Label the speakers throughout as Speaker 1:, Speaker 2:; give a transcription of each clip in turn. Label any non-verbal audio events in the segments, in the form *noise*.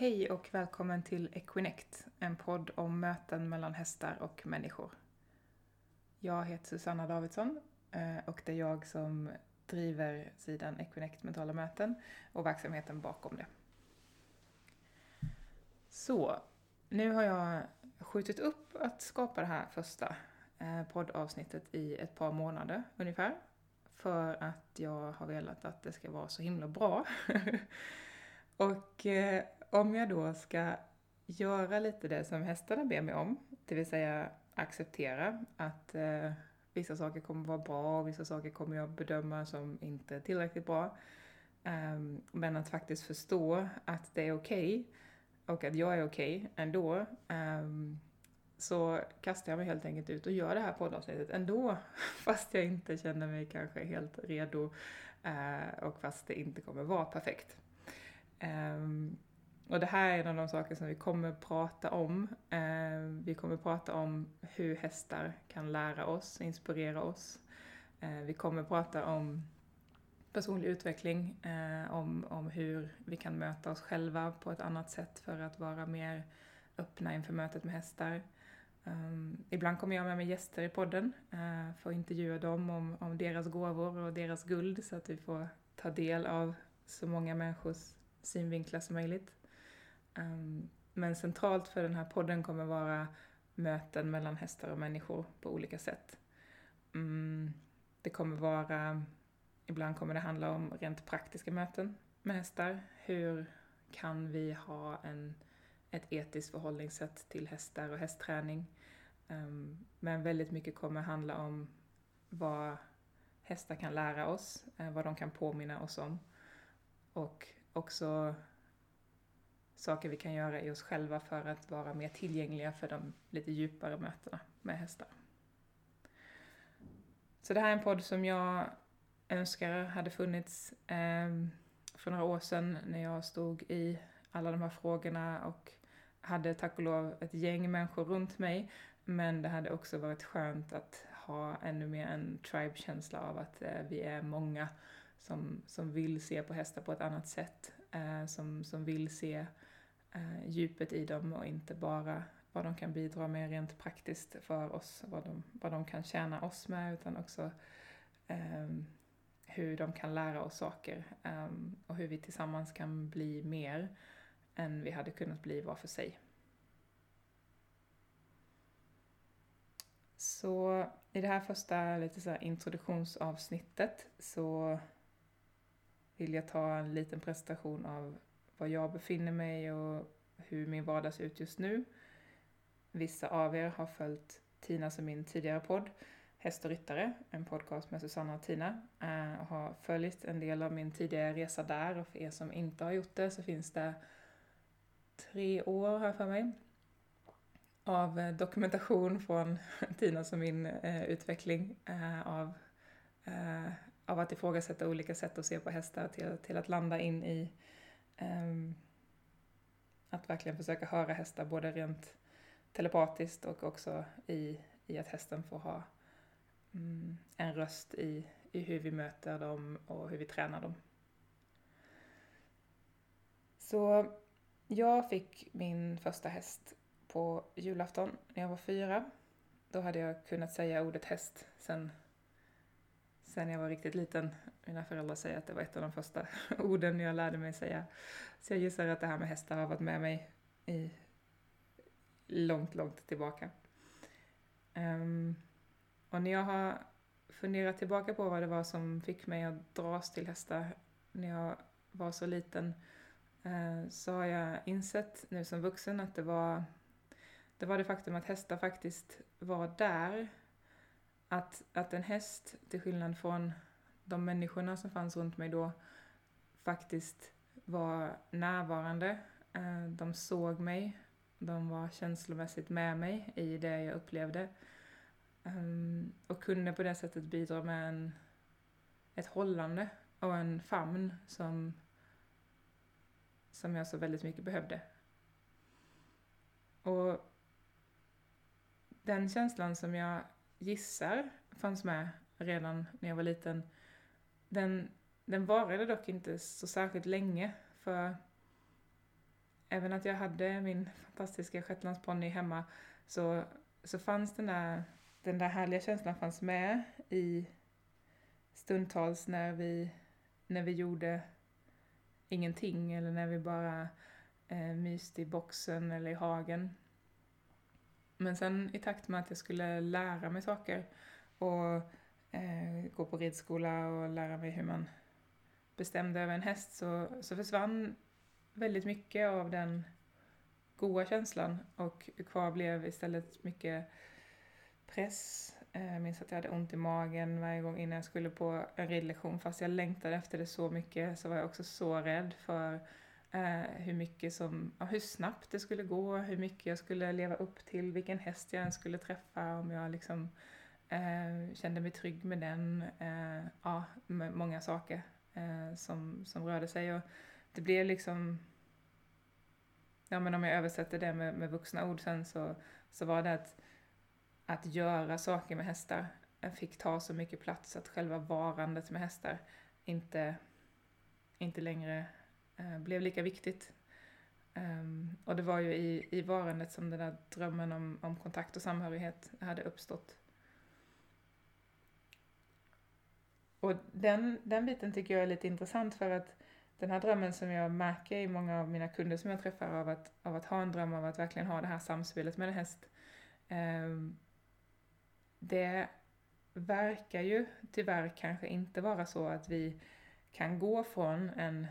Speaker 1: Hej och välkommen till Equinect, en podd om möten mellan hästar och människor. Jag heter Susanna Davidsson eh, och det är jag som driver sidan Equinect mentala möten och verksamheten bakom det. Så, nu har jag skjutit upp att skapa det här första eh, poddavsnittet i ett par månader ungefär. För att jag har velat att det ska vara så himla bra. *laughs* och eh, om jag då ska göra lite det som hästarna ber mig om, det vill säga acceptera att eh, vissa saker kommer vara bra och vissa saker kommer jag bedöma som inte tillräckligt bra. Um, men att faktiskt förstå att det är okej okay, och att jag är okej okay ändå. Um, så kastar jag mig helt enkelt ut och gör det här poddavsnittet ändå. *laughs* Fast jag inte känner mig kanske helt redo uh, och fast det inte kommer vara perfekt. Um, och det här är en av de saker som vi kommer prata om. Eh, vi kommer prata om hur hästar kan lära oss, inspirera oss. Eh, vi kommer prata om personlig utveckling, eh, om, om hur vi kan möta oss själva på ett annat sätt för att vara mer öppna inför mötet med hästar. Um, ibland kommer jag med mig gäster i podden uh, för att intervjua dem om, om deras gåvor och deras guld så att vi får ta del av så många människors synvinklar som möjligt. Um, men centralt för den här podden kommer vara möten mellan hästar och människor på olika sätt. Mm, det kommer vara, ibland kommer det handla om rent praktiska möten med hästar. Hur kan vi ha en, ett etiskt förhållningssätt till hästar och hästträning? Um, men väldigt mycket kommer handla om vad hästar kan lära oss, eh, vad de kan påminna oss om. Och också saker vi kan göra i oss själva för att vara mer tillgängliga för de lite djupare mötena med hästar. Så det här är en podd som jag önskar hade funnits eh, för några år sedan när jag stod i alla de här frågorna och hade tack och lov ett gäng människor runt mig. Men det hade också varit skönt att ha ännu mer en tribe-känsla av att eh, vi är många som, som vill se på hästar på ett annat sätt. Eh, som, som vill se eh, djupet i dem och inte bara vad de kan bidra med rent praktiskt för oss, vad de, vad de kan tjäna oss med, utan också eh, hur de kan lära oss saker eh, och hur vi tillsammans kan bli mer än vi hade kunnat bli var för sig. Så i det här första lite så introduktionsavsnittet så vill jag ta en liten presentation av var jag befinner mig och hur min vardag ser ut just nu. Vissa av er har följt Tina som min tidigare podd, Häst och ryttare, en podcast med Susanna och Tina, eh, och har följt en del av min tidigare resa där och för er som inte har gjort det så finns det tre år här för mig av eh, dokumentation från *laughs* Tina som min eh, utveckling eh, av, eh, av att ifrågasätta olika sätt att se på hästar till, till att landa in i Um, att verkligen försöka höra hästar både rent telepatiskt och också i, i att hästen får ha mm, en röst i, i hur vi möter dem och hur vi tränar dem. Så jag fick min första häst på julafton när jag var fyra. Då hade jag kunnat säga ordet häst sen sen jag var riktigt liten. Mina föräldrar säger att det var ett av de första *laughs* orden jag lärde mig säga. Så jag gissar att det här med hästar har varit med mig i långt, långt tillbaka. Um, och när jag har funderat tillbaka på vad det var som fick mig att dras till hästar när jag var så liten uh, så har jag insett nu som vuxen att det var det var det faktum att hästar faktiskt var där att, att en häst, till skillnad från de människorna som fanns runt mig då, faktiskt var närvarande. Eh, de såg mig, de var känslomässigt med mig i det jag upplevde. Eh, och kunde på det sättet bidra med en, ett hållande och en famn som, som jag så väldigt mycket behövde. Och den känslan som jag gissar fanns med redan när jag var liten. Den, den varade dock inte så särskilt länge för även att jag hade min fantastiska shetlandsponny hemma så, så fanns den där, den där härliga känslan fanns med i stundtals när vi, när vi gjorde ingenting eller när vi bara eh, myste i boxen eller i hagen. Men sen i takt med att jag skulle lära mig saker och eh, gå på ridskola och lära mig hur man bestämde över en häst så, så försvann väldigt mycket av den goda känslan och kvar blev istället mycket press. Eh, jag minns att jag hade ont i magen varje gång innan jag skulle på en ridlektion. Fast jag längtade efter det så mycket så var jag också så rädd för eh, hur mycket som, hur snabbt det skulle gå, hur mycket jag skulle leva upp till, vilken häst jag än skulle träffa, om jag liksom eh, kände mig trygg med den. Eh, ja, med många saker eh, som, som rörde sig. Och det blev liksom ja men om jag översätter det med, med vuxna ord sen så, så var det att, att göra saker med hästar eh, fick ta så mycket plats att själva varandet med hästar inte, inte längre Eh, blev lika viktigt. Um, och det var ju i, i varandet som den där drömmen om, om kontakt och samhörighet hade uppstått. Och den, den biten tycker jag är lite intressant för att den här drömmen som jag märker i många av mina kunder som jag träffar av att, av att ha en dröm av att verkligen ha det här samspelet med en häst. Eh, det verkar ju tyvärr kanske inte vara så att vi kan gå från en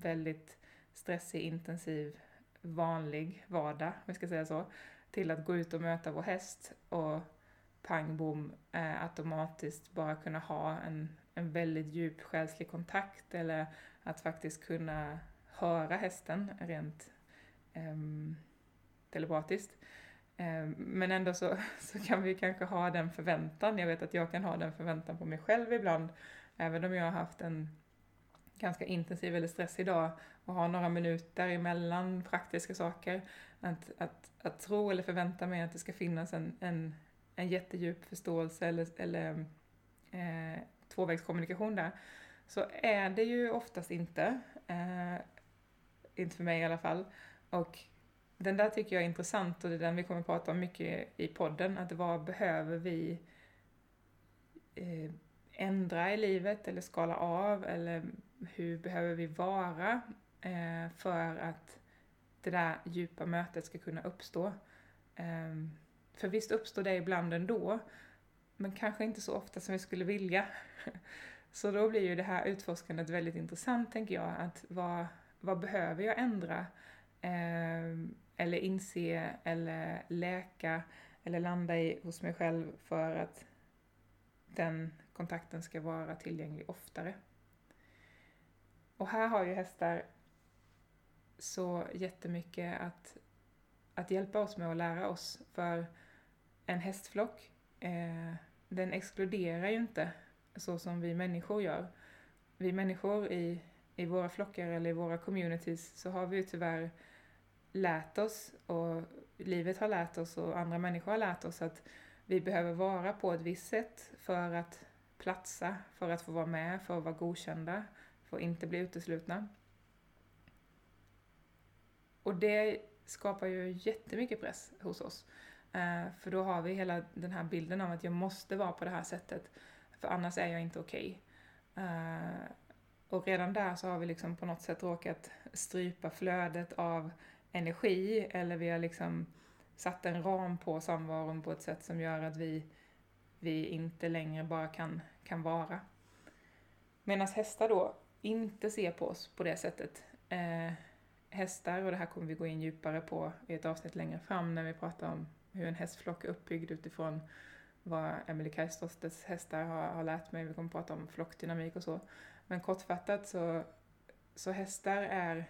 Speaker 1: väldigt stressig, intensiv, vanlig vardag, om vi ska säga så, till att gå ut och möta vår häst och pang bom eh, automatiskt bara kunna ha en, en väldigt djup själslig kontakt eller att faktiskt kunna höra hästen rent eh, telepatiskt. Ehm, men ändå så, *laughs* så kan vi kanske ha den förväntan, jag vet att jag kan ha den förväntan på mig själv ibland, även om jag har haft en ganska intensiv eller stressig dag och har några minuter emellan praktiska saker, att, att, att tro eller förvänta mig att det ska finnas en, en, en jättedjup förståelse eller, eller eh, tvåvägskommunikation där, så är det ju oftast inte. Eh, inte för mig i alla fall. Och den där tycker jag är intressant och det är den vi kommer att prata om mycket i podden. Att vad behöver vi eh, ändra i livet eller skala av eller hur behöver vi vara eh, för att det där djupa mötet ska kunna uppstå. Eh, för visst uppstår det ibland ändå, men kanske inte så ofta som vi skulle vilja. *laughs* Så då blir ju det här utforskandet väldigt intressant, tänker jag. Att vad, vad behöver jag ändra? Eh, eller inse, eller läka, eller landa i hos mig själv för att den kontakten ska vara tillgänglig oftare. Och här har ju hästar så jättemycket att, att hjälpa oss med att lära oss. För en hästflock, eh, den exkluderar ju inte så som vi människor gör. Vi människor i, i våra flockar eller i våra communities så har vi ju tyvärr lärt oss och livet har lärt oss och andra människor har lärt oss att vi behöver vara på ett visst sätt för att platsa, för att få vara med, för att vara godkända, får inte bli uteslutna. Och det skapar ju jättemycket press hos oss. Eh, för då har vi hela den här bilden av att jag måste vara på det här sättet. För annars är jag inte okej. Okay. Eh, och redan där så har vi liksom på något sätt råkat strypa flödet av energi eller vi har liksom satt en ram på samvaron på ett sätt som gör att vi, vi inte längre bara kan, kan vara. Medan hästar då inte ser på oss på det sättet. Eh, hästar, och det här kommer vi gå in djupare på i ett avsnitt längre fram när vi pratar om hur en hästflock är uppbyggd utifrån vad Emily Kajstostes hästar har, har lärt mig. Vi kommer prata om flockdynamik och så. Men kortfattat så, så hästar är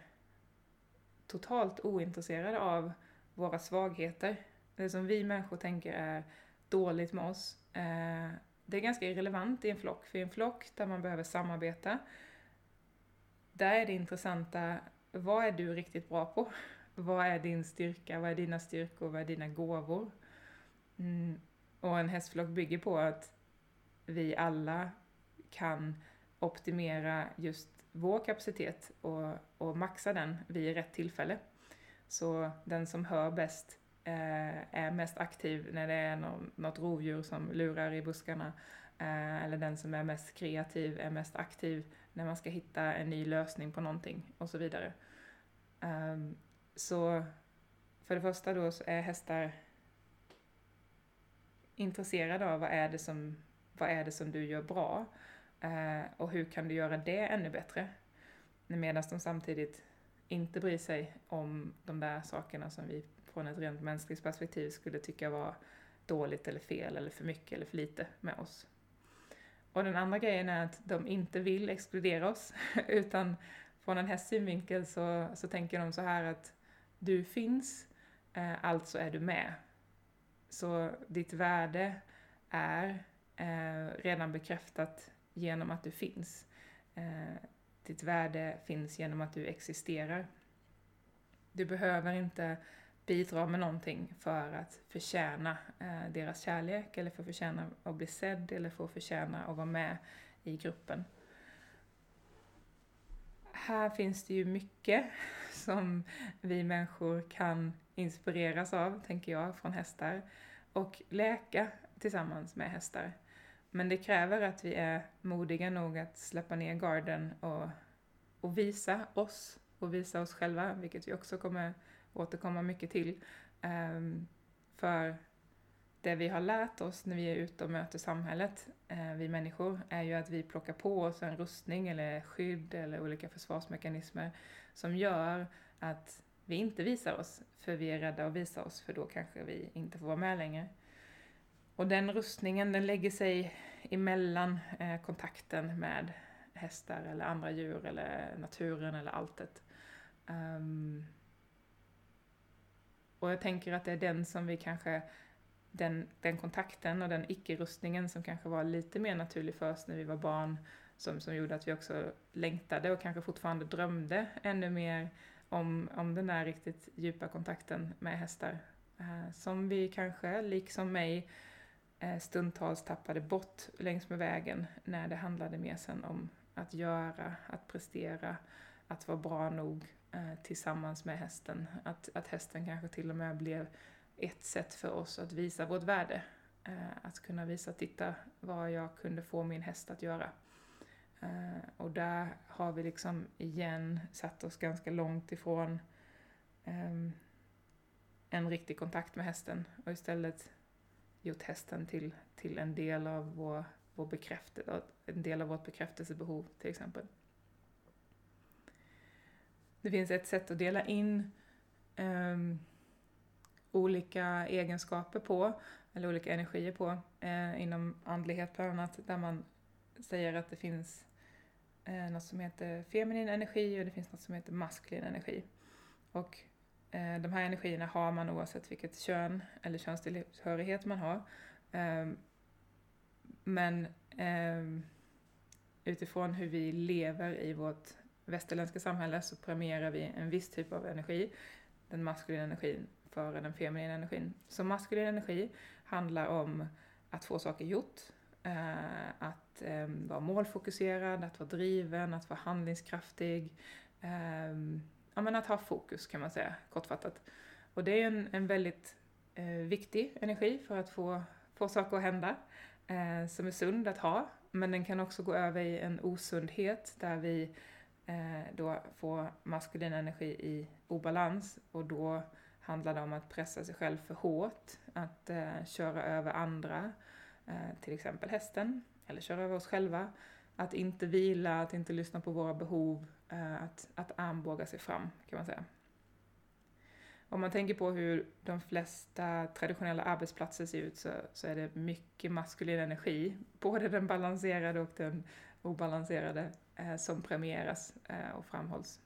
Speaker 1: totalt ointresserade av våra svagheter. Det som vi människor tänker är dåligt med oss. Eh, det är ganska irrelevant i en flock, för i en flock där man behöver samarbeta, där är det intressanta, vad är du riktigt bra på? Vad är din styrka? Vad är dina styrkor? Vad är dina gåvor? Mm. Och en hästflock bygger på att vi alla kan optimera just vår kapacitet och, och maxa den vid rätt tillfälle. Så den som hör bäst eh, är mest aktiv när det är någon, något rovdjur som lurar i buskarna. Eh, eller den som är mest kreativ är mest aktiv när man ska hitta en ny lösning på någonting och så vidare. Um, så för det första då så är hästar intresserade av vad är det som, vad är det som du gör bra uh, och hur kan du göra det ännu bättre? Medan de samtidigt inte bryr sig om de där sakerna som vi från ett rent mänskligt perspektiv skulle tycka var dåligt eller fel eller för mycket eller för lite med oss. Och den andra grejen är att de inte vill exkludera oss, *laughs* utan från en hästs synvinkel så, så tänker de så här att du finns, eh, alltså är du med. Så ditt värde är eh, redan bekräftat genom att du finns. Eh, ditt värde finns genom att du existerar. Du behöver inte bidra med någonting för att förtjäna eh, deras kärlek eller för att förtjäna att bli sedd eller för att förtjäna att vara med i gruppen. Här finns det ju mycket *laughs* som vi människor kan inspireras av, tänker jag, från hästar och läka tillsammans med hästar. Men det kräver att vi är modiga nog att släppa ner garden och, och visa oss och visa oss själva, vilket vi också kommer återkomma mycket till. Ehm, för det vi har lärt oss när vi är ute och möter samhället, eh, vi människor, är ju att vi plockar på oss en rustning eller skydd eller olika försvarsmekanismer som gör att vi inte visar oss, för vi är rädda att visa oss, för då kanske vi inte får vara med längre. Och den rustningen, den lägger sig emellan eh, kontakten med hästar eller andra djur eller naturen eller alltet. Um, och jag tänker att det är den som vi kanske, den, den kontakten och den icke-rustningen som kanske var lite mer naturlig för oss när vi var barn, som, som gjorde att vi också längtade och kanske fortfarande drömde ännu mer om, om den där riktigt djupa kontakten med hästar. Eh, som vi kanske, liksom mig, eh, stundtals tappade bort längs med vägen när det handlade mer sen om att göra, att prestera, att vara bra nog Eh, tillsammans med hästen. Att, att hästen kanske till och med blev ett sätt för oss att visa vårt värde. Eh, att kunna visa, titta vad jag kunde få min häst att göra. Eh, och där har vi liksom igen satt oss ganska långt ifrån ehm, en riktig kontakt med hästen och istället gjort hästen till, till en del av vår, vår bekräftelse, en del av vårt bekräftelsebehov till exempel. Det finns ett sätt att dela in um, olika egenskaper på, eller olika energier på, eh, inom andlighet bland annat, där man säger att det finns eh, något som heter feminin energi och det finns något som heter maskulin energi. Och eh, de här energierna har man oavsett vilket kön eller könstillhörighet man har. Eh, men ehm, utifrån hur vi lever i vårt västerländska samhälle så premierar vi en viss typ av energi, den maskulina energin, före den feminina energin. Så maskulin energi handlar om att få saker gjort, eh, att eh, vara målfokuserad, att vara driven, att vara handlingskraftig, eh, ja men att ha fokus kan man säga, kortfattat. Och det är en, en väldigt eh, viktig energi för att få, få saker att hända, eh, som är sund att ha, men den kan också gå över i en osundhet där vi eh, Eh, då får maskulin energi i obalans och då handlar det om att pressa sig själv för hårt, att eh, köra över andra, eh, till exempel hästen, eller köra över oss själva, att inte vila, att inte lyssna på våra behov, eh, att, att armbåga sig fram kan man säga. Om man tänker på hur de flesta traditionella arbetsplatser ser ut så, så är det mycket maskulin energi, både den balanserade och den obalanserade. Eh, som premieras eh, och framhålls.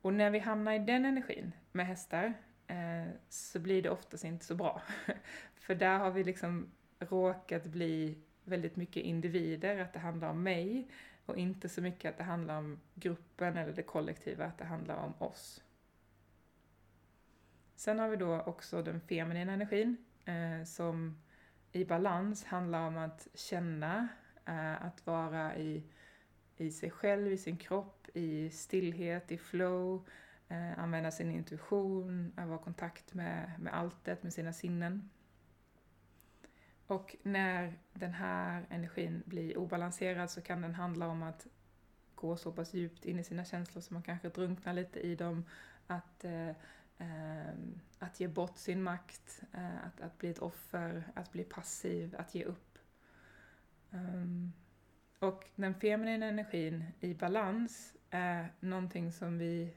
Speaker 1: Och när vi hamnar i den energin med hästar eh, så blir det oftast inte så bra. *laughs* För där har vi liksom råkat bli väldigt mycket individer, att det handlar om mig och inte så mycket att det handlar om gruppen eller det kollektiva, att det handlar om oss. Sen har vi då också den feminina energin som i balans handlar om att känna, Eh, att vara i i sig själv, i sin kropp, i stillhet, i flow, eh, använda sin intuition, att vara i kontakt med, med alltet, med sina sinnen. Och när den här energin blir obalanserad så kan den handla om att gå så pass djupt in i sina känslor så man kanske drunknar lite i dem, att, eh, eh, att ge bort sin makt, eh, att, att bli ett offer, att bli passiv, att ge upp. Um, och den feminina energin i balans är någonting som vi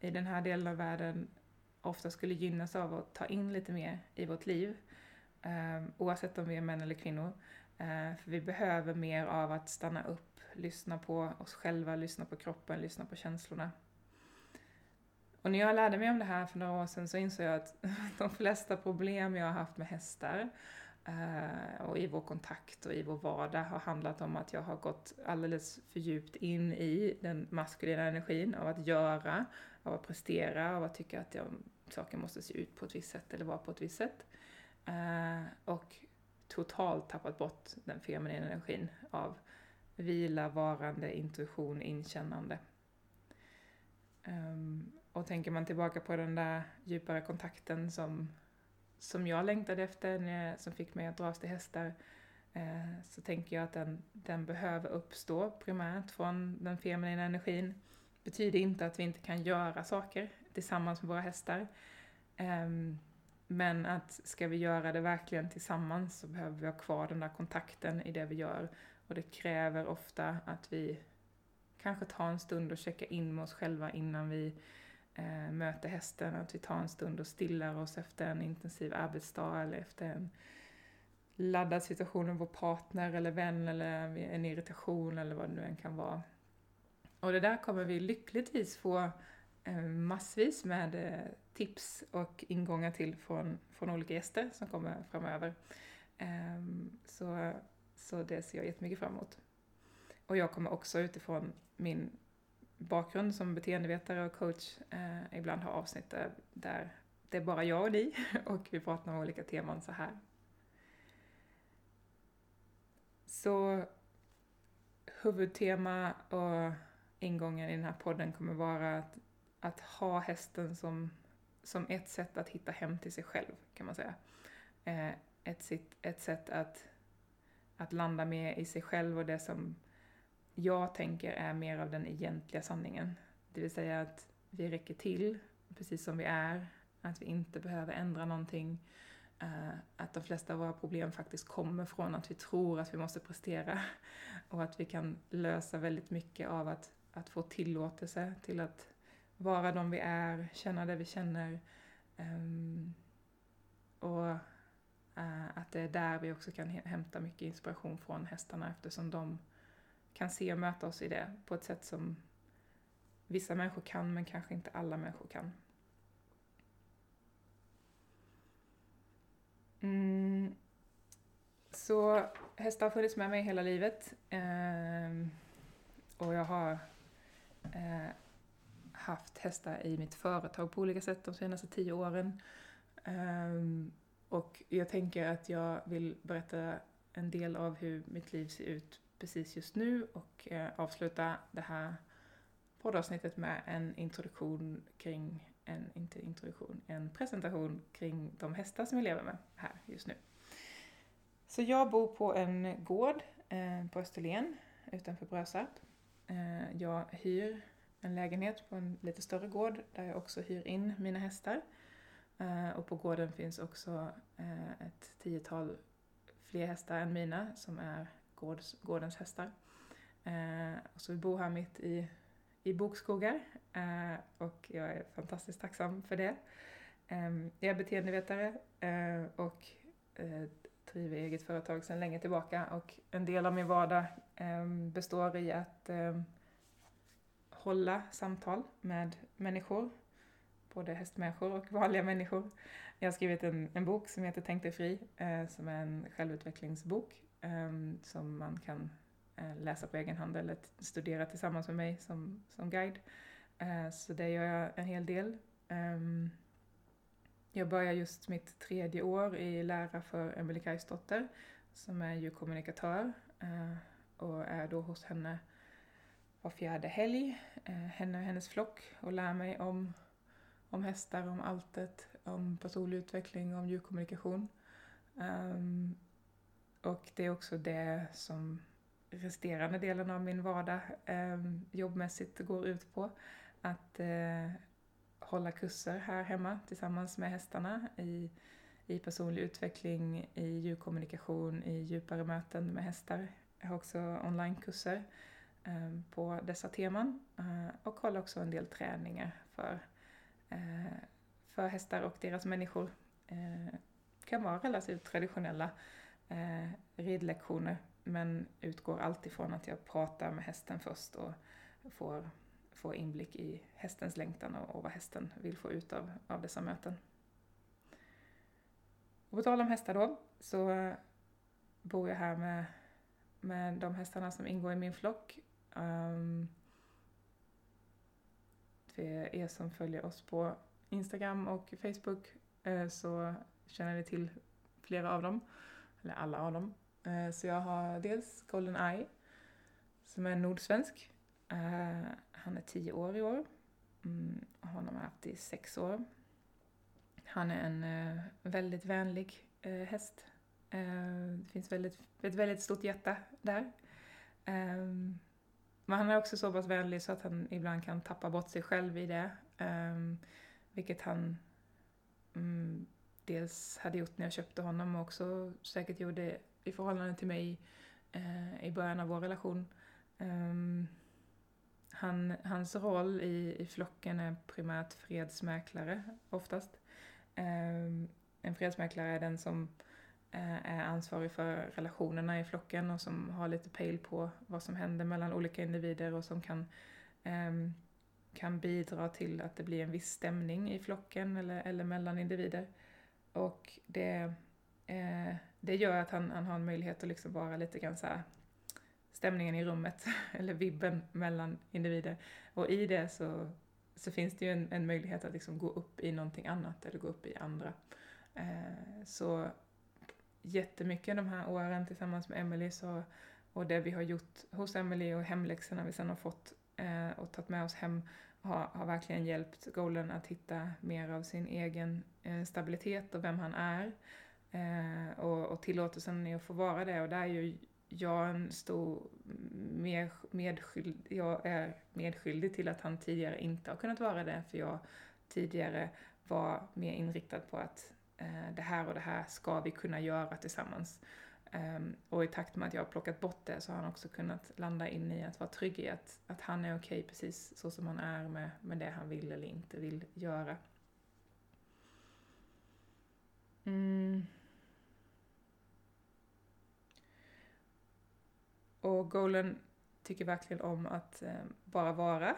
Speaker 1: i den här delen av världen ofta skulle gynnas av att ta in lite mer i vårt liv. Um, oavsett om vi är män eller kvinnor. Uh, för vi behöver mer av att stanna upp, lyssna på oss själva, lyssna på kroppen, lyssna på känslorna. Och när jag lärde mig om det här för några år sedan så insåg jag att *laughs* de flesta problem jag har haft med hästar Eh, och i vår kontakt och i vår vardag har handlat om att jag har gått alldeles för djupt in i den maskulina energin av att göra, av att prestera, av att tycka att jag, saker måste se ut på ett visst sätt eller vara på ett visst sätt. Eh, och totalt tappat bort den feminina energin av vila, varande, intuition, inkännande. Um, och tänker man tillbaka på den där djupare kontakten som, som jag längtade efter, som fick mig att dras till hästar, eh, så tänker jag att den, den behöver uppstå primärt från den feminina energin. Det Betyder inte att vi inte kan göra saker tillsammans med våra hästar. Ehm, men att ska vi göra det verkligen tillsammans så behöver vi ha kvar den där kontakten i det vi gör. Och det kräver ofta att vi kanske tar en stund och checkar in med oss själva innan vi eh, möter hästen. Att vi tar en stund och stillar oss efter en intensiv arbetsdag eller efter en laddad situation med vår partner eller vän eller en irritation eller vad det nu än kan vara. Och det där kommer vi lyckligtvis få eh, massvis med eh, tips och ingångar till från, från olika gäster som kommer framöver. Ehm, så, så det ser jag jättemycket fram emot. Och jag kommer också utifrån min bakgrund som beteendevetare och coach eh, ibland har avsnitt där, där det är bara jag och ni *laughs* och vi pratar om olika teman så här. Så huvudtema och ingången i den här podden kommer vara att, att ha hästen som som ett sätt att hitta hem till sig själv, kan man säga. Eh, ett, ett sätt att, att landa mer i sig själv och det som jag tänker är mer av den egentliga sanningen. Det vill säga att vi räcker till precis som vi är, att vi inte behöver ändra någonting, eh, att de flesta av våra problem faktiskt kommer från att vi tror att vi måste prestera *laughs* och att vi kan lösa väldigt mycket av att, att få tillåtelse till att vara de vi är, känna det vi känner. Ehm, och eh, att det är där vi också kan hämta mycket inspiration från hästarna eftersom de kan se och möta oss i det på ett sätt som vissa människor kan men kanske inte alla människor kan. Mm. Så hästar har funnits med mig hela livet. Eh, och jag har eh, haft hästar i mitt företag på olika sätt de senaste tio åren. Um, och jag tänker att jag vill berätta en del av hur mitt liv ser ut precis just nu och eh, avsluta det här poddavsnittet med en introduktion kring, en, inte introduktion, en presentation kring de hästar som jag lever med här just nu. Så jag bor på en gård eh, på Österlen utanför Brösarp. Eh, jag hyr en lägenhet på en lite större gård där jag också hyr in mina hästar. Och på gården finns också ett tiotal fler hästar än mina som är gårds, gårdens hästar. Eh, så vi bor här mitt i, i bokskogar eh, och jag är fantastiskt tacksam för det. Ehm, jag är beteendevetare eh, och driver eget företag sedan länge tillbaka och en del av min vardag ehm, består i att ehm, hålla samtal med människor, både hästmänniskor och vanliga människor. Jag har skrivit en, en bok som heter Tänk dig fri, eh, som är en självutvecklingsbok Ehm, som man kan eh, läsa på egen hand eller studera tillsammans med mig som, som guide. Eh, så det gör jag en hel del. Ehm, jag börjar just mitt tredje år i lära för Emelie Kajsdotter som är ju kommunikatör eh, och är då hos henne var fjärde helg, eh, henne och hennes flock och lär mig om, om hästar, om alltet, om personlig utveckling, om djurkommunikation. Ehm, och det är också det som resterande delen av min vardag eh, jobbmässigt går ut på. Att eh, hålla kurser här hemma tillsammans med hästarna i, i personlig utveckling, i djurkommunikation, i djupare möten med hästar. Jag har också onlinekurser eh, på dessa teman eh, och håller också en del träningar för, eh, för hästar och deras människor. Eh, kan vara relativt traditionella eh, ridlektioner men utgår alltid från att jag pratar med hästen först och får, får inblick i hästens längtan och, och vad hästen vill få ut av, av dessa möten. Och på tal om hästar då, så bor jag här med, med de hästarna som ingår i min flock. Ehm, um, för er som följer oss på Instagram och Facebook eh, så känner ni till flera av dem, eller alla av dem. Eh, så jag har dels Golden Eye, som är nordsvensk. Eh, han är tio år i år. Mm, honom har jag haft i sex år. Han är en eh, väldigt vänlig häst. Det finns väldigt, ett väldigt stort hjärta där. Ehm, men han är också så pass vänlig så att han ibland kan tappa bort sig själv i det. Ehm, vilket han mm, dels hade gjort när jag köpte honom och också säkert gjorde i förhållande till mig eh, i början av vår relation. Ehm, han, hans roll i, i flocken är primärt fredsmäklare oftast. Um, en fredsmäklare är den som uh, är ansvarig för relationerna i flocken och som har lite pejl på vad som händer mellan olika individer och som kan, um, kan bidra till att det blir en viss stämning i flocken eller, eller mellan individer. Och det, eh, det gör att han, han har en möjlighet att liksom vara lite grann så här, stämningen i rummet, *laughs* eller vibben mellan individer. Och i det så, så finns det ju en, en möjlighet att liksom gå upp i någonting annat, eller gå upp i andra. Eh, så jättemycket de här åren tillsammans med Emily så, och det vi har gjort hos Emily och hemläxorna vi sen har fått eh, och tagit med oss hem har, har verkligen hjälpt Golden att hitta mer av sin egen eh, stabilitet och vem han är. Eh, och, och tillåtelsen i att få vara det och där är ju jag en stor med, medskyldig, jag är medskyldig till att han tidigare inte har kunnat vara det, för jag tidigare var mer inriktad på att eh, det här och det här ska vi kunna göra tillsammans. Um, och i takt med att jag har plockat bort det så har han också kunnat landa in i att vara trygg i att, att han är okej okay precis så som han är med, med det han vill eller inte vill göra. Mm. Och Golan tycker verkligen om att eh, bara vara.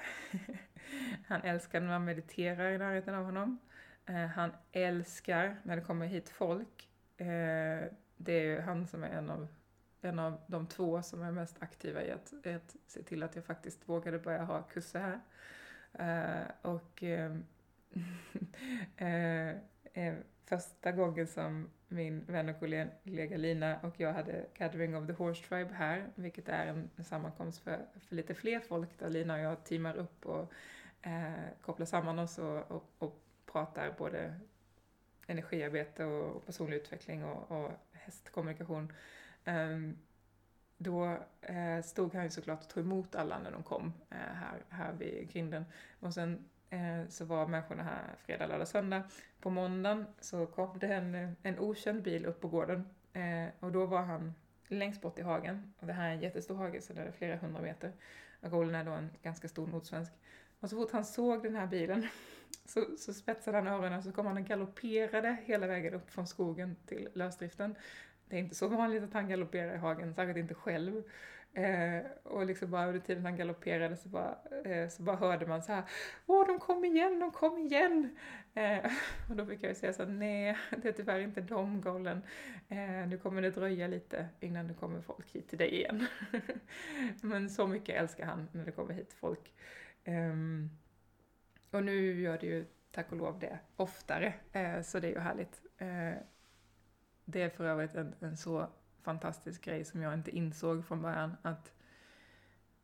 Speaker 1: *laughs* han älskar när man mediterar i närheten av honom. Eh, han älskar när det kommer hit folk. Eh, det är ju han som är en av, en av de två som är mest aktiva i att, att se till att jag faktiskt vågade börja ha kurser här. Uh, och uh, *laughs* uh, första gången som min vän och kollega Lina och jag hade Gathering of the Horse Tribe här, vilket är en sammankomst för, för lite fler folk där Lina och jag teamar upp och kopplar samman oss och, och, och pratar både energiarbete och personlig utveckling och, och hästkommunikation. Um, då eh, stod han ju såklart och tog emot alla när de kom eh, här, här vid grinden. Och sen Eh, så var människorna här fredag, lördag, söndag. På måndagen så kom det en, en okänd bil upp på gården eh, och då var han längst bort i hagen. Och det här är en jättestor hage så det är flera hundra meter. Och Golden är då en ganska stor nordsvensk. Och så fort han såg den här bilen så, så spetsade han öronen och så kom han och galopperade hela vägen upp från skogen till lösdriften. Det är inte så vanligt att han galopperar i hagen, särskilt inte själv. Eh, och liksom bara under tiden han galopperade så bara, eh, så bara hörde man så här Åh, de kom igen, de kom igen! Eh, *laughs* och då fick jag ju säga så här, nej, det är tyvärr inte de gollen. Eh, nu kommer det dröja lite innan det kommer folk hit till dig igen. *laughs* Men så mycket älskar han när det kommer hit folk. Ehm, och nu gör det ju tack och lov det oftare, eh, så det är ju härligt. Eh, det är för övrigt en, en så fantastisk grej som jag inte insåg från början. Att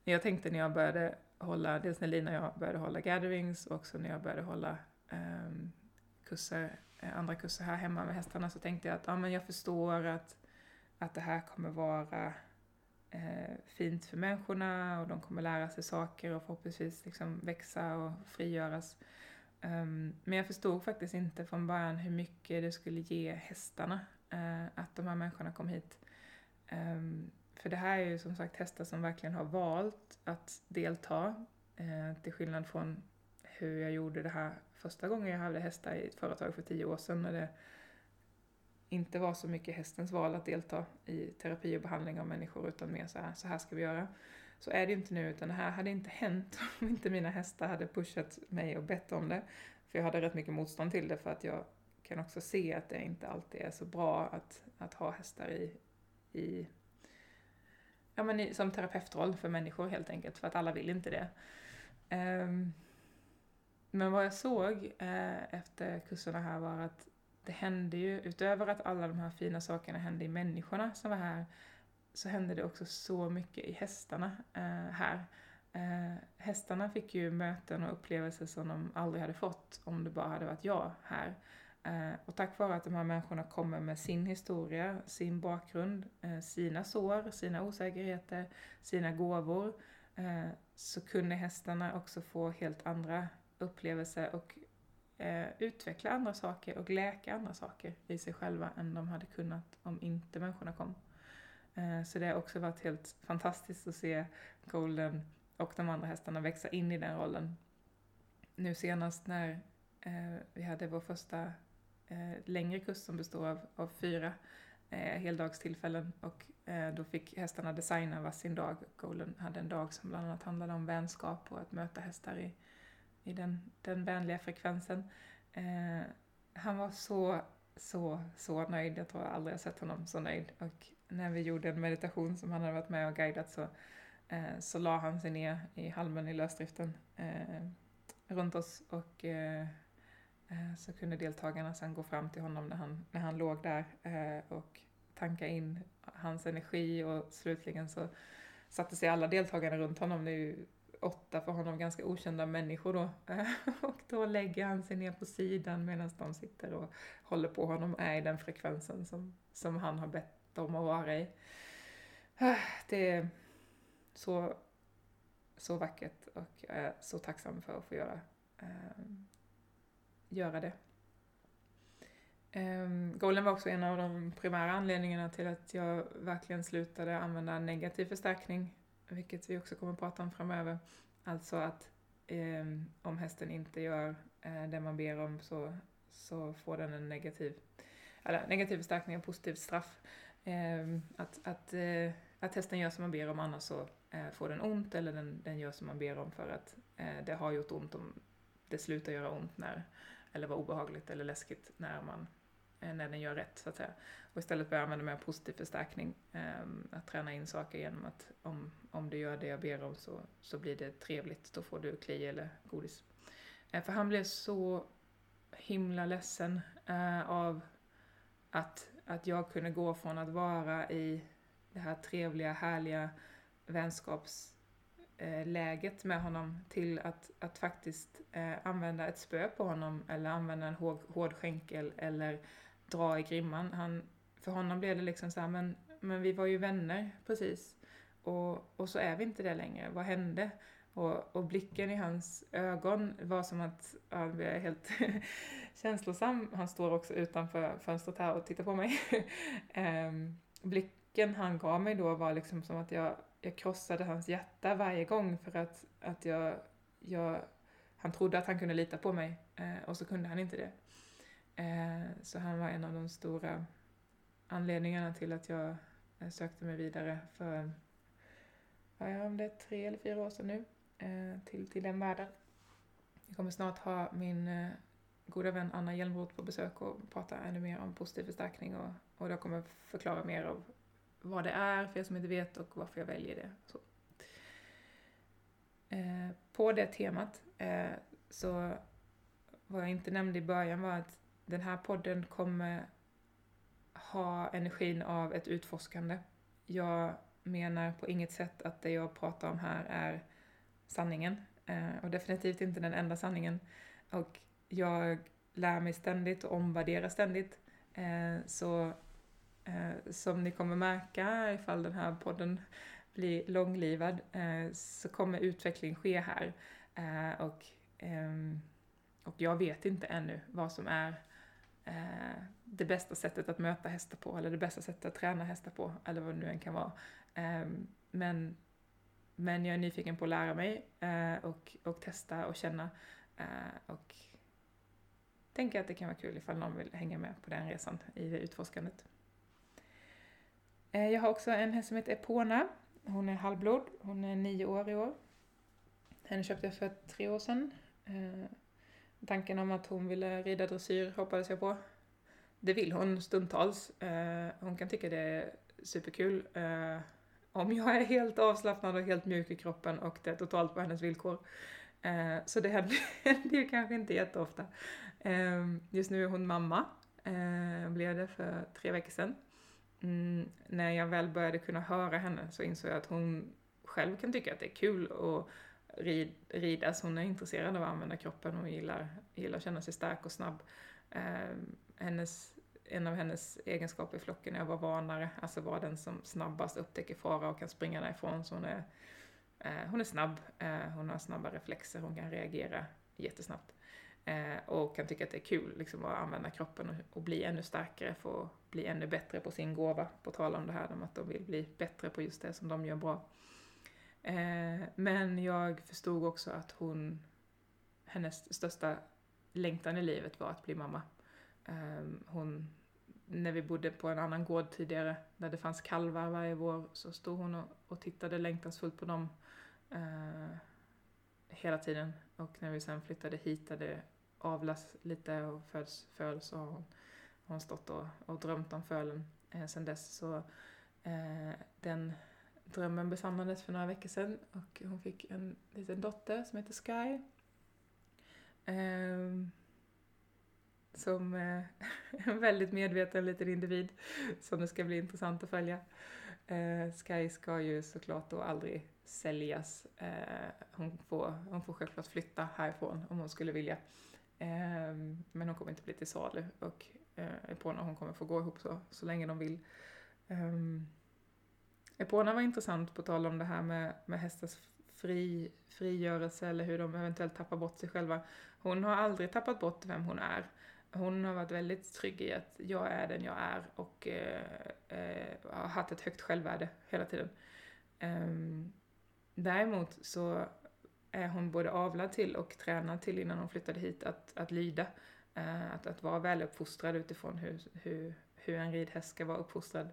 Speaker 1: jag tänkte när jag började hålla, dels när Lina och jag började hålla gatherings och också när jag började hålla um, kurser, eh, andra kurser här hemma med hästarna så tänkte jag att ah, men jag förstår att, att det här kommer vara eh, fint för människorna och de kommer lära sig saker och förhoppningsvis liksom växa och frigöras. Um, men jag förstod faktiskt inte från början hur mycket det skulle ge hästarna uh, att de här människorna kom hit. Um, för det här är ju som sagt hästar som verkligen har valt att delta. Uh, till skillnad från hur jag gjorde det här första gången jag hade hästar i ett företag för tio år sedan när det inte var så mycket hästens val att delta i terapi och behandling av människor utan mer så här, så här ska vi göra. Så är det inte nu, utan det här hade inte hänt *laughs* om inte mina hästar hade pushat mig och bett om det. För jag hade rätt mycket motstånd till det för att jag kan också se att det inte alltid är så bra att, att ha hästar i, i ja, men i, som terapeutroll för människor helt enkelt, för att alla vill inte det. Um, men vad jag såg eh, efter kurserna här var att det hände ju, utöver att alla de här fina sakerna hände i människorna som var här, så hände det också så mycket i hästarna eh, här. Eh, hästarna fick ju möten och upplevelser som de aldrig hade fått om det bara hade varit jag här. Eh, och tack vare att de här människorna kommer med sin historia, sin bakgrund, eh, sina sår, sina osäkerheter, sina gåvor, eh, så kunde hästarna också få helt andra upplevelser och eh, utveckla andra saker och läka andra saker i sig själva än de hade kunnat om inte människorna kom. Eh, så det har också varit helt fantastiskt att se Golden och de andra hästarna växa in i den rollen. Nu senast när eh, vi hade vår första eh, längre kurs som består av, av fyra eh, heldagstillfällen och eh, då fick hästarna designa varsin dag. Golden hade en dag som bland annat handlade om vänskap och att möta hästar i, i den, den vänliga frekvensen. Eh, han var så, så, så nöjd. Jag tror jag aldrig har sett honom så nöjd. Och när vi gjorde en meditation som han hade varit med och guidat så, eh, så la han sig ner i halmen i lösdriften eh, runt oss och eh, eh så kunde deltagarna sen gå fram till honom när han, när han låg där eh, och tanka in hans energi och slutligen så satte sig alla deltagarna runt honom. Det är ju åtta för honom ganska okända människor då. *laughs* och då lägger han sig ner på sidan medan de sitter och håller på honom, är i den frekvensen som, som han har bett dem att vara i. *sighs* Det är så, så vackert och jag är så tacksam för att få göra, äh, göra det. Ehm, um, Golden var också en av de primära anledningarna till att jag verkligen slutade använda negativ förstärkning, vilket vi också kommer att prata om framöver. Alltså att eh, om hästen inte gör eh, det man ber om så, så får den en negativ, eller negativ förstärkning och positivt straff. Eh, att, att, eh, att hästen gör som man ber om, annars så eh, får den ont eller den, den gör som man ber om för att eh, det har gjort ont om det slutar göra ont när, eller var obehagligt eller läskigt när man Eh, när den gör rätt så att säga. Och istället börja använda mer positiv förstärkning. Ehm, att träna in saker genom att om, om du gör det jag ber om så, så blir det trevligt, då får du kli eller godis. Eh, för han blev så himla ledsen eh, av att att jag kunde gå från att vara i det här trevliga, härliga vänskapsläget med honom till att, att faktiskt använda ett spö på honom eller använda en hård, hård skänkel eller dra i grimman. Han, för honom blev det liksom så här, men, men vi var ju vänner precis. Och, och så är vi inte det längre. Vad hände? Och, och blicken i hans ögon var som att han blev helt *laughs* känslosam. Han står också utanför fönstret här och tittar på mig. um, *laughs* blicken han gav mig då var liksom som att jag, jag krossade hans hjärta varje gång för att, att jag, jag, han trodde att han kunde lita på mig uh, och så kunde han inte det. Eh, så han var en av de stora anledningarna till att jag eh, sökte mig vidare för, vad är om det är tre eller fyra år sedan nu eh, till, till den världen. Vi kommer snart ha min goda vän Anna Hjelmroth på besök och prata ännu mer om positiv förstärkning och, och jag kommer förklara mer av vad det är för er som inte vet och varför jag väljer det. Så. Eh, på det temat eh, så vad jag inte nämnde i början var att den här podden kommer ha energin av ett utforskande. Jag menar på inget sätt att det jag pratar om här är sanningen. Eh, och definitivt inte den enda sanningen. Och jag lär mig ständigt och omvärderar ständigt. Eh, så eh, som ni kommer märka ifall den här podden blir långlivad så kommer utveckling ske här. Och, ehm, och jag vet inte ännu vad som är Eh, det bästa sättet att möta hästar på, eller det bästa sättet att träna hästar på, eller vad det nu än kan vara. Ehm, men, men jag är nyfiken på att lära mig eh, och, och testa och känna. Eh, och tänker att det kan vara kul ifall någon vill hänga med på den resan i det utforskandet. Eh, jag har också en häst som heter Epona. Hon är halvblod, hon är nio år i år. Henne köpte jag för tre år sedan. Eh, Tanken om att hon ville rida dressyr hoppades jag på. Det vill hon stundtals. Eh, hon kan tycka det är superkul. Eh, om jag är helt avslappnad och helt mjuk i kroppen och det är totalt på hennes villkor. Eh, så det händer, *laughs* ju kanske inte jätteofta. Eh, just nu är hon mamma. Eh, blev det för tre veckor sedan. Mm, när jag väl började kunna höra henne så insåg jag att hon själv kan tycka att det är kul att rid, ridas. Alltså hon är intresserad av att använda kroppen och gillar, gillar att känna sig stark och snabb. Eh, hennes, en av hennes egenskaper i flocken är att vara varnare, alltså vara den som snabbast upptäcker fara och kan springa därifrån. Så hon är, eh, hon är snabb, eh, hon har snabba reflexer, hon kan reagera jättesnabbt. Eh, och kan tycka att det är kul liksom, att använda kroppen och, och, bli ännu starkare för att bli ännu bättre på sin gåva. På tal om det här om att de vill bli bättre på just det som de gör bra. Eh, men jag förstod också att hon, hennes största längtan i livet var att bli mamma. Eh, hon, när vi bodde på en annan gård tidigare, där det fanns kalvar varje vår, så stod hon och, och tittade längtansfullt på dem eh, hela tiden. Och när vi sen flyttade hit, där det avlas lite och föds föl, så har hon, hon stått och, och drömt om fölen eh, sen dess. Så eh, den drömmen besannades för några veckor sedan och hon fick en liten dotter som heter Sky. Um, som är eh, *laughs* en väldigt medveten liten individ som det ska bli intressant att följa. Eh, Sky ska ju såklart då aldrig säljas. Eh, hon, får, hon får självklart flytta härifrån om hon skulle vilja. Ehm, men hon kommer inte bli till salu och eh, på när hon kommer få gå ihop så, så länge de vill. Um, Epona var intressant på tal om det här med, med hästars fri, frigörelse eller hur de eventuellt tappar bort sig själva. Hon har aldrig tappat bort vem hon är. Hon har varit väldigt trygg i att jag är den jag är och eh, eh, har haft ett högt självvärde hela tiden. Um, däremot så är hon både avlad till och tränad till innan hon flyttade hit att, att lyda. Eh, att, att vara väluppfostrad utifrån hur, hur, hur en ridhäst ska vara uppfostrad.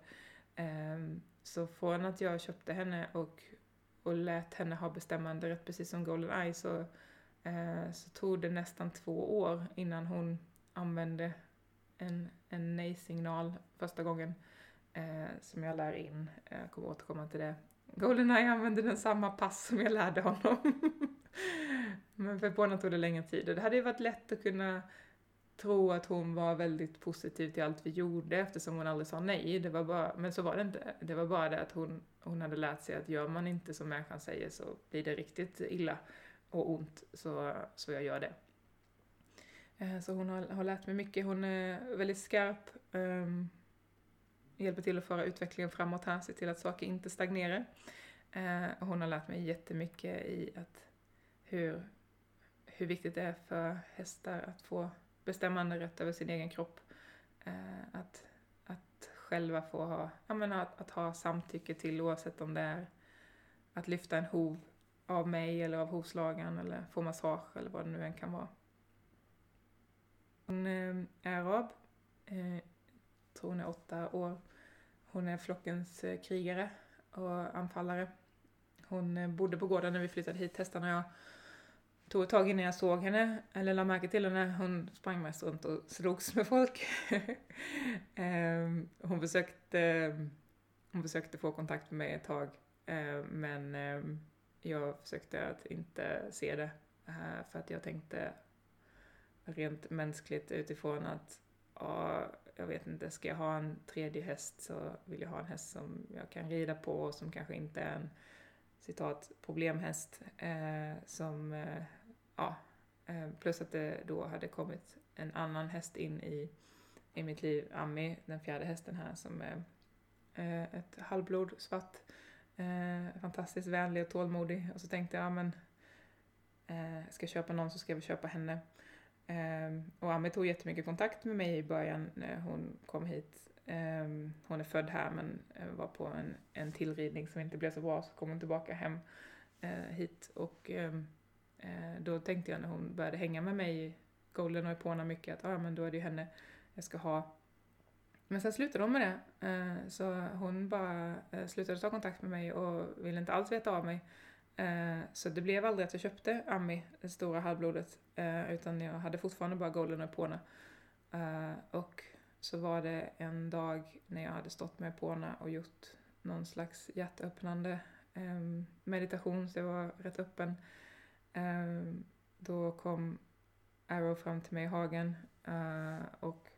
Speaker 1: Um, så från att jag köpte henne och, och lät henne ha bestämmande rätt precis som Golden Eye så, eh, så tog det nästan två år innan hon använde en, en nej-signal första gången eh, som jag lär in. Jag kommer återkomma till det. Goldeneye använde den samma pass som jag lärde honom. *laughs* Men för Bona tog det längre tid. Och det hade ju varit lätt att kunna tro att hon var väldigt positiv till allt vi gjorde eftersom hon aldrig sa nej. Det var bara, men så var det inte. Det var bara det att hon, hon hade lärt sig att gör man inte som människan säger så blir det riktigt illa och ont, så, så jag gör det. Eh, så hon har, har lärt mig mycket. Hon är väldigt skarp, um, hjälper till att föra utvecklingen framåt här, se till att saker inte stagnerar. Uh, hon har lärt mig jättemycket i att hur, hur viktigt det är för hästar att få bestämmande rätt över sin egen kropp. Eh, att, att själva få ha, jag menar, att, att ha samtycke till oavsett om det är att lyfta en hov av mig eller av hovslagaren eller få massage eller vad det nu än kan vara. Hon eh, är arab, eh, tror hon är åtta år. Hon är flockens eh, krigare och anfallare. Hon eh, bodde på gården när vi flyttade hit, hästarna och jag tog ett tag innan jag såg henne, eller la märke till henne. Hon sprang mest runt och slogs med folk. *laughs* Ehm, hon, försökte, hon försökte få kontakt med mig ett tag, eh, men ehm, jag försökte att inte se det. Eh, för att jag tänkte rent mänskligt utifrån att ja, jag vet inte, ska jag ha en tredje häst så vill jag ha en häst som jag kan rida på och som kanske inte är en citat problemhäst. Eh, som, eh, ja, eh, plus att det då hade kommit en annan häst in i, i mitt liv, Ami, den fjärde hästen här som är eh, ett halvblod, svart, eh, fantastiskt vänlig och tålmodig. Och så tänkte jag, ja men ska jag köpa någon så ska jag väl köpa henne. Och Ami tog jättemycket kontakt med mig i början när hon kom hit. Hon är född här men var på en, en tillridning som inte blev så bra så kom hon tillbaka hem hit. Och Eh, då tänkte jag när hon började hänga med mig, Golden och Epona mycket, att ah, men då är det ju henne jag ska ha. Men sen slutade hon med det. Eh, så hon bara eh, slutade ta kontakt med mig och ville inte alls veta av mig. Så det blev aldrig att jag köpte Ami, det stora halvblodet, utan jag hade fortfarande bara Golden och Epona. Och så var det en dag när jag hade stått med Epona och gjort någon slags hjärtöppnande ehm, meditation, så jag var rätt öppen. Ehm, då kom Arrow fram till mig i hagen eh, och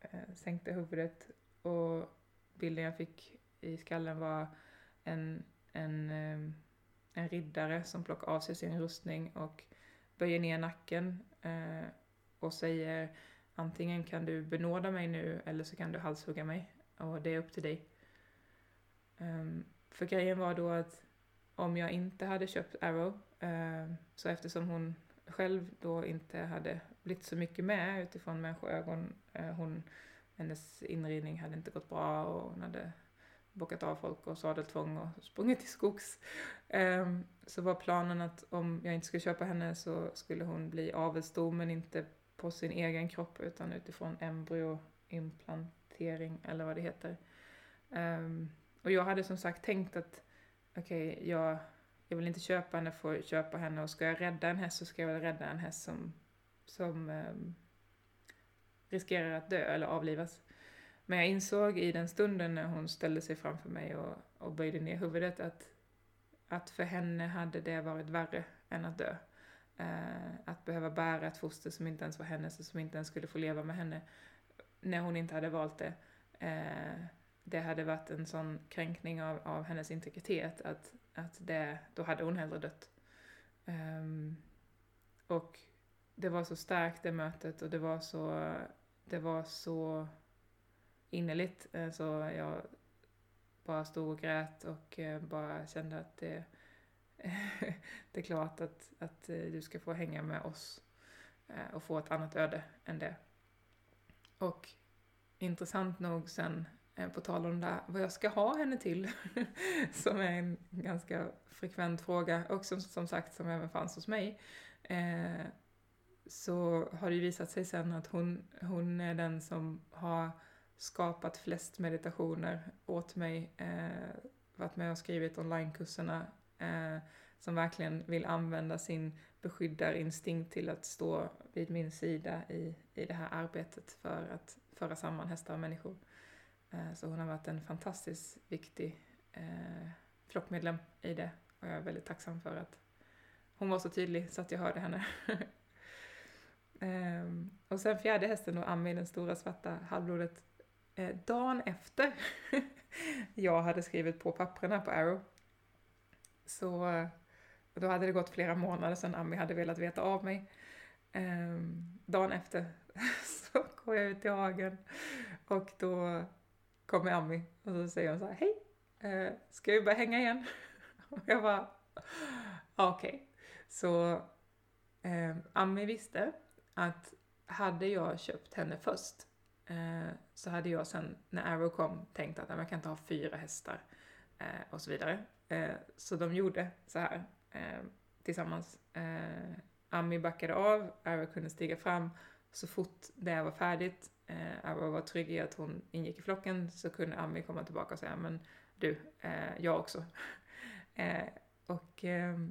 Speaker 1: eh, sänkte huvudet och bilden jag fick i skallen var en, en ehm, en riddare som plockar av sig sin rustning och böjer ner nacken eh, och säger antingen kan du benåda mig nu eller så kan du halshugga mig och det är upp till dig. Um, för grejen var då att om jag inte hade köpt Arrow, eh, så eftersom hon själv då inte hade blivit så mycket med utifrån människoögon, eh, hon, hennes inridning hade inte gått bra och hon hade bockat av folk och sadeltvång och sprungit till skogs. Eh, så var planen att om jag inte skulle köpa henne så skulle hon bli avelsdom men inte på sin egen kropp utan utifrån embryoimplantering eller vad det heter. Och jag hade som sagt tänkt att okej, okay, jag, jag vill inte köpa henne för att köpa henne och ska jag rädda en häst så ska jag väl rädda en häst som, som um, riskerar att dö eller avlivas. Men jag insåg i den stunden när hon ställde sig framför mig och, och böjde ner huvudet att, att för henne hade det varit värre än att dö. Uh, att behöva bära ett foster som inte ens var hennes och som inte ens skulle få leva med henne när hon inte hade valt det. Uh, det hade varit en sån kränkning av, av hennes integritet att, att det, då hade hon hellre dött. Um, och det var så starkt det mötet och det var så, det var så innerligt. Så jag bara stod och grät och eh, bara kände att det, *laughs* det är klart att, att eh, du ska få hänga med oss eh, och få ett annat öde än det. Och intressant nog sen, Eh, på tal om det, vad jag ska ha henne till, *laughs* som är en ganska frekvent fråga och som, som sagt som även fanns hos mig, eh, så har det ju visat sig sen att hon, hon är den som har skapat flest meditationer åt mig, eh, varit med och skrivit onlinekurserna, eh, som verkligen vill använda sin beskyddarinstinkt till att stå vid min sida i, i det här arbetet för att föra samman hästar och människor. Eh, så hon har varit en fantastiskt viktig eh, flockmedlem i det och jag är väldigt tacksam för att hon var så tydlig så att jag hörde henne. Um, *laughs* och sen fjärde hästen då, Ami, den stora svarta halvblodet, eh, dagen efter *laughs* jag hade skrivit på papperna på Arrow. Så eh, då hade det gått flera månader sedan Ami hade velat veta av mig. Eh, dagen efter *laughs* så går jag ut i hagen och då kommer Ami och så säger hon så här, hej, eh, ska vi börja hänga igen? *laughs* Och jag bara, okej. Okay. Så eh, Ami visste att hade jag köpt henne först Eh, så hade jag sen när Arrow kom tänkt att jag kan inte ha fyra hästar eh, och så vidare. Eh, så de gjorde så här eh, tillsammans. Eh, Ami backade av, Arrow kunde stiga fram. Så fort det var färdigt, Eh, Abba var trygg i att hon ingick i flocken, så kunde Ami komma tillbaka och säga men du, eh, jag också. *laughs* Eh, och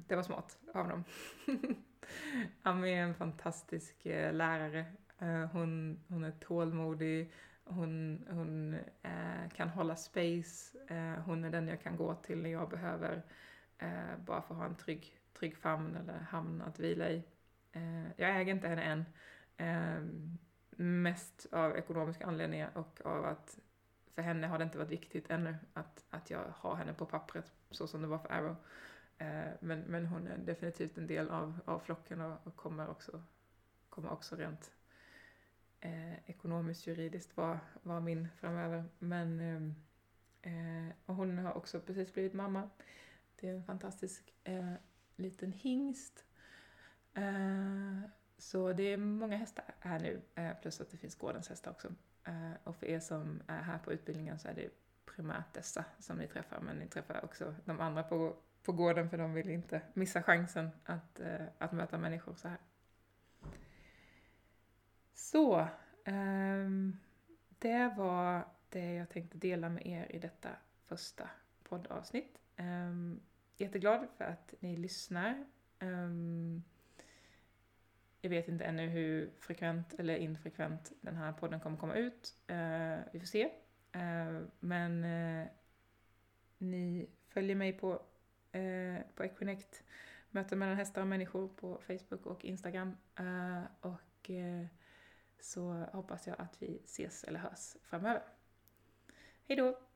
Speaker 1: det var smart av dem. *laughs* Ami är en fantastisk lärare Eh, hon, hon är tålmodig, hon, hon eh, kan hålla space, eh, hon är den jag kan gå till när jag behöver eh, bara att ha en trygg, trygg famn eller hamn att vila i. Eh, jag äger inte henne än, eh, mest av ekonomiska anledningar och av att för henne har det inte varit viktigt ännu att, att jag har henne på pappret så som det var för Arrow. Eh, men, men hon är definitivt en del av, av flocken och, och kommer, också, kommer också rent eh, ekonomiskt, juridiskt vara var min framöver. Men ehm, eh, och hon har också precis blivit mamma. Det är en fantastisk eh, liten hingst. Eh, så det är många hästar här nu, eh, plus att det finns gårdens hästar också. Eh, och för er som är här på utbildningen så är det primärt dessa som ni träffar, men ni träffar också de andra på, på gården för de vill inte missa chansen att, eh, att möta människor så här. Så, ehm, det var det jag tänkte dela med er i detta första poddavsnitt. Ehm, jätteglad för att ni lyssnar. Um, jag vet inte ännu hur frekvent eller infrekvent den här podden kommer komma ut. Eh, vi får se. Eh, men eh, ni följer mig på, på Equinect, möten mellan hästar och människor på Facebook och Instagram. och så hoppas jag att vi ses eller hörs framöver. Hejdå!